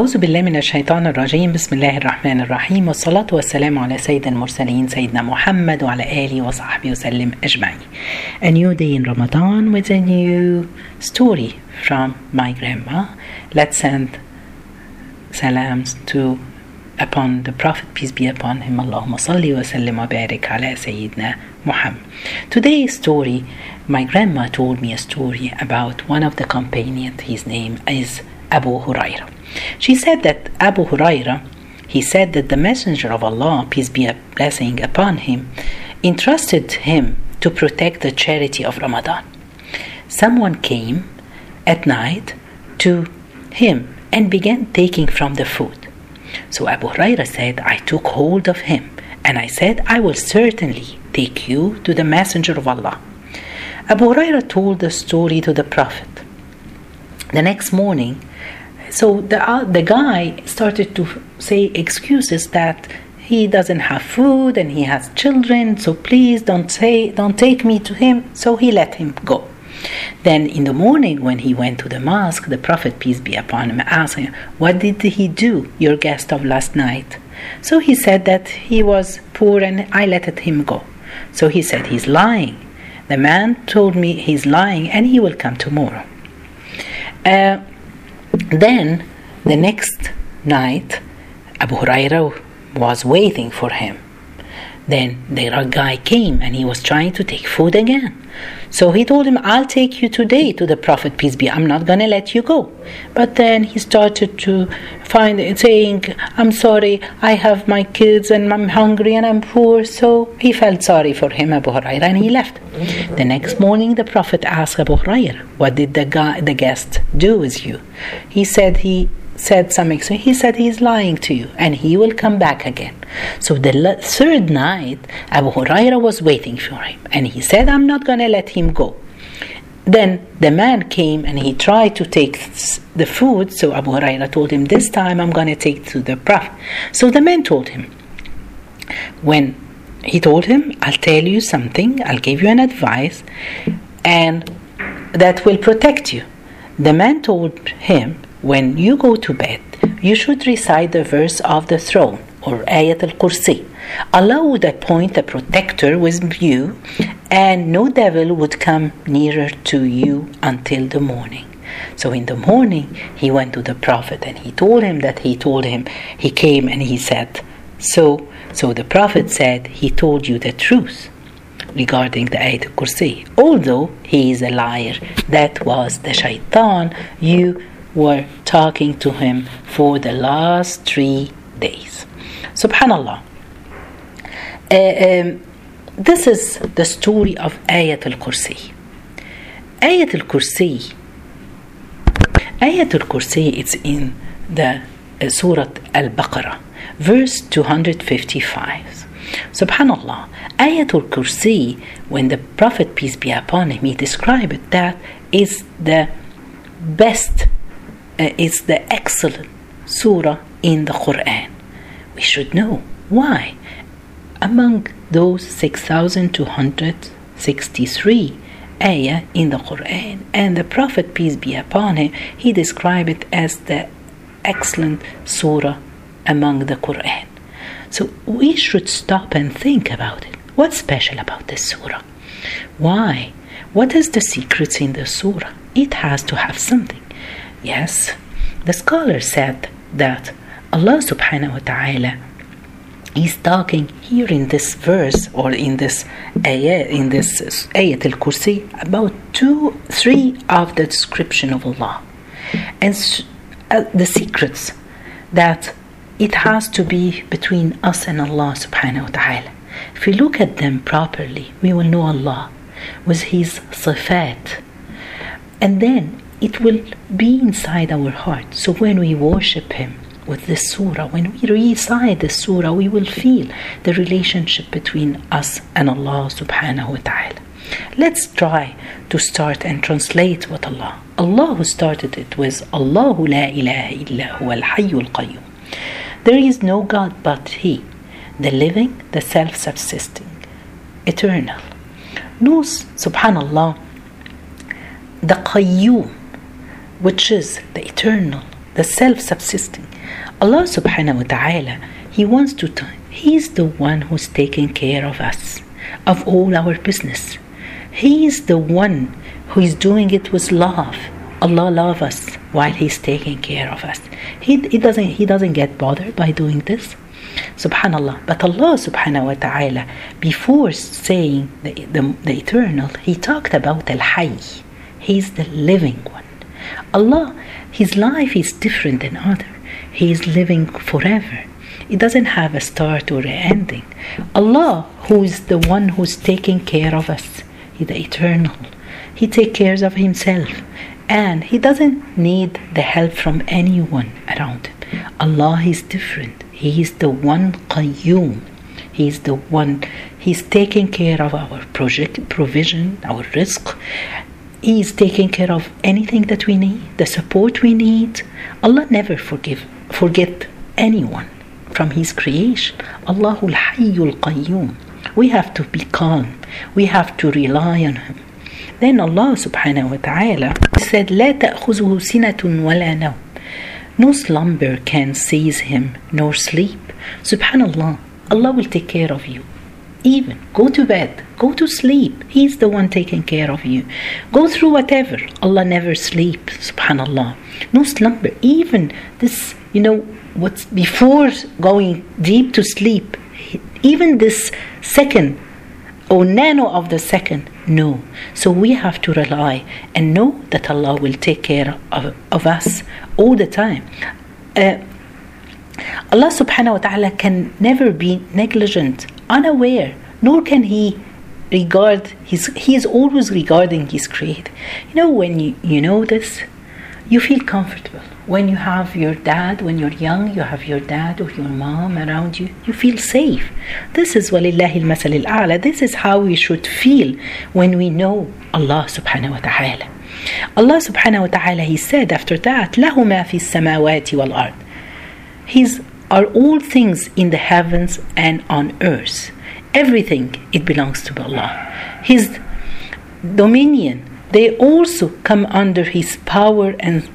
أعوذ بالله من الشيطان الرجيم بسم الله الرحمن الرحيم والصلاة والسلام على سيد المرسلين سيدنا محمد وعلى آله وصحبه وسلم أجمعين A new day in Ramadan with a new story from my grandma Let's send salams to upon the Prophet peace be upon him اللهم صل وسلم وبارك على سيدنا Muhammad Today's story my grandma told me a story about one of the companions his name is Abu Hurairah She said that Abu Huraira, he said that the Messenger of Allah, peace be a blessing upon him, entrusted him to protect the charity of Ramadan. Someone came at night to him and began taking from the food. So Abu Huraira said, I took hold of him and I said, I will certainly take you to the Messenger of Allah. Abu Huraira told the story to the Prophet. The next morning, so the uh, the guy started to say excuses that he doesn't have food and he has children so please don't say don't take me to him. So he let him go. Then in the morning when he went to the mosque the prophet peace be upon him asked him what did he do your guest of last night? So he said that he was poor and i let him go. So he said he's lying. The man told me he's lying and he will come tomorrow. Uh, then the next night, Abu Huraira was waiting for him. Then the guy came and he was trying to take food again. So he told him, I'll take you today to the Prophet, peace be. I'm not to let you go. But then he started to find saying, I'm sorry, I have my kids and I'm hungry and I'm poor. So he felt sorry for him, Abu Huraira, and he left. The next morning, the Prophet asked Abu Huraira, What did the, guy, the guest do with you? He said he said something. So he said he's lying to you and he will come back again. So the third night, Abu Huraira was waiting for him and he said, I'm not going to let him go. Then the man came and he tried to take the food. So Abu Huraira told him, This time I'm going to take to the Prophet. So the man told him, When he told him, I'll tell you something, I'll give you an advice, and that will protect you. The man told him, when you go to bed, you should recite the verse of the throne or Ayat al Kursi. Allah would appoint a protector with you, and no devil would come nearer to you until the morning. So in the morning, he went to the Prophet and he told him that he told him, he came and he said, So, so the Prophet said, He told you the truth regarding the Ayat al Kursi. Although he is a liar, that was the shaitan. You were talking to him for the last three days. Subhanallah. Uh, um, this is the story of Ayat al Kursi. Ayat al Kursi. Ayat al Kursi is in the uh, Surah Al Baqarah, verse 255. Subhanallah, Ayat al Kursi, when the Prophet, peace be upon him, he described it, that is the best Uh, is the excellent surah in the Quran. We should know why. Among those 6,263 ayah in the Quran, and the Prophet, peace be upon him, he described it as the excellent surah among the Quran. So we should stop and think about it. What's special about this surah? Why? What is the secrets in the surah? It has to have something. Yes, the scholar said that Allah subhanahu wa ta'ala is talking here in this verse or in this ayah, in this ayat al-kursi about two, three of the description of Allah and uh, the secrets that it has to be between us and Allah subhanahu wa ta'ala. If we look at them properly, we will know Allah with His sifat. And then it will be inside our heart. So when we worship Him with this surah, when we recite the surah, we will feel the relationship between us and Allah subhanahu wa ta'ala. Let's try to start and translate what Allah. Allah who started it with Allahu la ilaha illa huwa al-hayyul qayyum. There is no God but He, the living, the self-subsisting, eternal. Knows, subhanallah, the qayyum, which is the eternal, the self-subsisting. Allah subhanahu wa ta'ala, He wants to, He's the one who's taking care of us, of all our business. He is the one who is doing it with love. Allah loves us while He's taking care of us. He, he doesn't He doesn't get bothered by doing this. Subhanallah. But Allah subhanahu wa ta'ala, before saying the, the, the eternal, He talked about Al Hayy. He's the living one. Allah, His life is different than other. He is living forever. It doesn't have a start or an ending. Allah, who is the one who's taking care of us, He's the eternal. He takes care of Himself. And He doesn't need the help from anyone around Him. Allah is different. He is the one Qayyum. He is the one, He's taking care of our project, provision, our rizq He is taking care of anything that we need, the support we need. Allah never forgive, forget anyone from His creation. Allahul Hayyul Qayyum. We have to be calm. We have to rely on Him. Then Allah subhanahu wa ta'ala said, لا تأخذه سنة ولا نوم. No slumber can seize him, nor sleep. Subhanallah, Allah will take care of you. Even go to bed, go to sleep. He's the one taking care of you. Go through whatever. Allah never sleeps. Subhanallah. No slumber. Even this, you know, what's before going deep to sleep, even this second or nano of the second, no. So we have to rely and know that Allah will take care of, of us all the time. Uh, Allah subhanahu wa ta'ala can never be negligent, unaware, nor can he regard his he is always regarding his creator you know when you, you know this you feel comfortable. When you have your dad when you're young you have your dad or your mom around you you feel safe. This is walillahi al al this is how we should feel when we know allah subhanahu wa ta'ala. Allah subhanahu wa ta'ala he said after that lahu ma fi samawati wal ard he's are all things in the heavens and on earth. Everything, it belongs to Allah. His dominion, they also come under His power and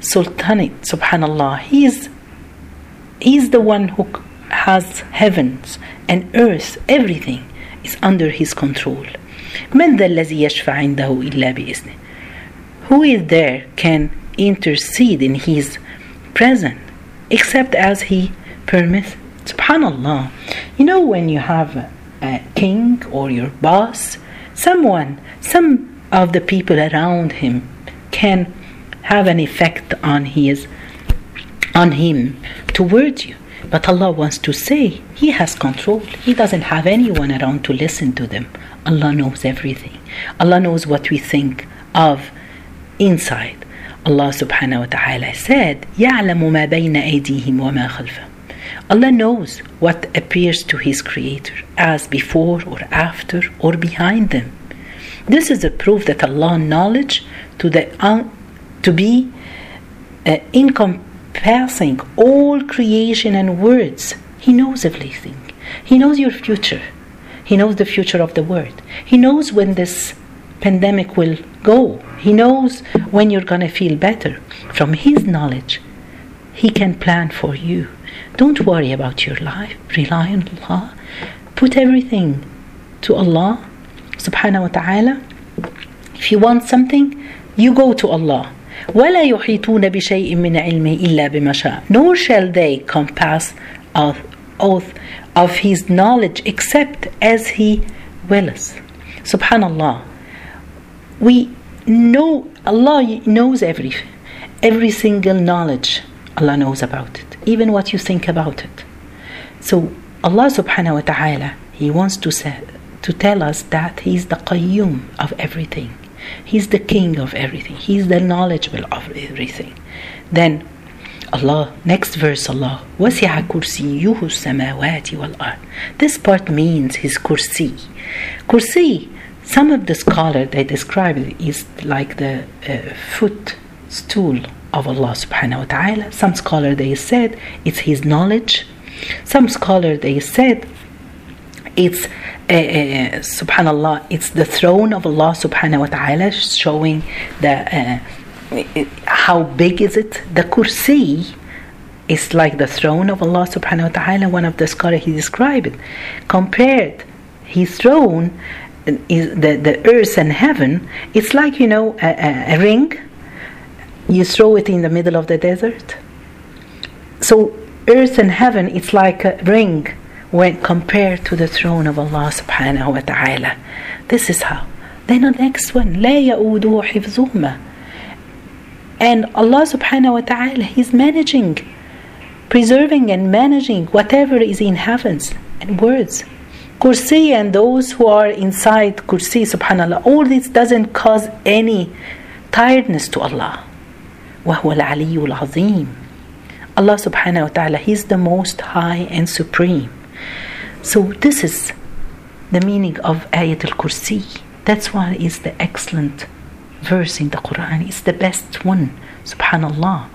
sultanate, subhanallah. He is, he is the one who has heavens and earth, everything is under his control. من ذا الذي يشفع عنده إلا بإذنه Who is there can intercede in his presence except as he permits? Subhanallah. You know when you have a, king or your boss, someone, some of the people around him can have an effect on his on him towards you. But Allah wants to say He has control. He doesn't have anyone around to listen to them. Allah knows everything. Allah knows what we think of inside. Allah subhanahu wa ta'ala said, يَعْلَمُ مَا بَيْنَ أَيْدِيهِمْ وَمَا خَلْفَهُم Allah knows what appears to His Creator as before or after or behind them. This is a proof that Allah knowledge to the un- to be uh, encompassing all creation and words. He knows everything. He knows your future. He knows the future of the world. He knows when this pandemic will go. He knows when you're going to feel better. From His knowledge, He can plan for you. Don't worry about your life. Rely on Allah. Put everything to Allah subhanahu wa ta'ala. If you want something, you go to Allah. ولا يحيطون بشيء من علمه إلا بما شاء nor shall they compass of, of, of his knowledge except as he wills subhanallah we know Allah knows every every single knowledge Allah knows about it even what you think about it so Allah subhanahu wa ta'ala he wants to say to tell us that he's the qayyum of everything He's the king of everything. He's the knowledgeable of everything. Then Allah, next verse Allah, وَسِعَ كُرْسِيُّهُ السَّمَاوَاتِ وَالْأَرْضِ This part means his kursi. Kursi, some of the scholars, they describe it is like the uh, footstool of Allah subhanahu wa ta'ala. Some scholars, they said it's his knowledge. Some scholars, they said it's uh, uh, subhanallah it's the throne of allah subhanahu wa ta'ala showing the uh, How big is it? The kursi is like the throne of Allah subhanahu wa ta'ala. One of the scholars he described it. Compared his throne the, the earth and heaven, it's like you know a, a, a ring. You throw it in the middle of the desert. So earth and heaven it's like a ring when compared to the throne of Allah subhanahu wa ta'ala. This is how. Then the next one, لا يؤوده حفظهما. And Allah subhanahu wa ta'ala, He's managing, preserving and managing whatever is in heavens and words. Kursi and those who are inside Kursi, subhanAllah, all this doesn't cause any tiredness to Allah. وهو العلي العظيم. Allah subhanahu wa ta'ala, He's the most high and supreme. So this is the meaning of Ayat al-Kursi. That's why it's the excellent verse in the Quran. It's the best one, subhanallah.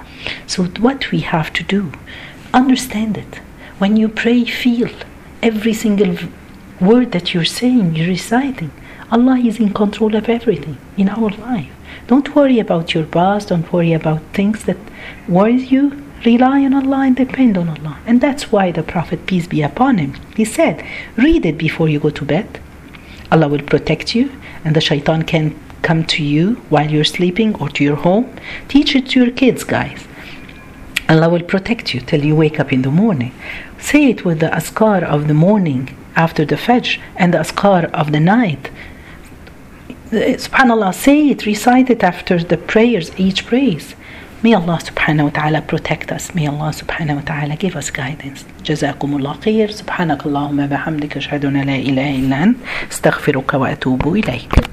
So what we have to do, understand it. When you pray, feel every single word that you're saying, you're reciting. Allah is in control of everything in our life. Don't worry about your past, don't worry about things that worry you. Rely on Allah and depend on Allah. And that's why the Prophet, peace be upon him, he said, read it before you go to bed. Allah will protect you, and the shaitan can come to you while you're sleeping or to your home. Teach it to your kids, guys. Allah will protect you till you wake up in the morning. Say it with the adhkar of the morning after the Fajr and the Adhkar of the night. Eh, SubhanAllah, say it, recite it after the prayers, each praise. May Allah subhanahu wa ta'ala protect us. May Allah subhanahu wa ta'ala give us guidance. جزاكم الله خير سبحانك اللهم وبحمدك أشهد أن لا إله إلا أنت استغفرك وأتوب إليك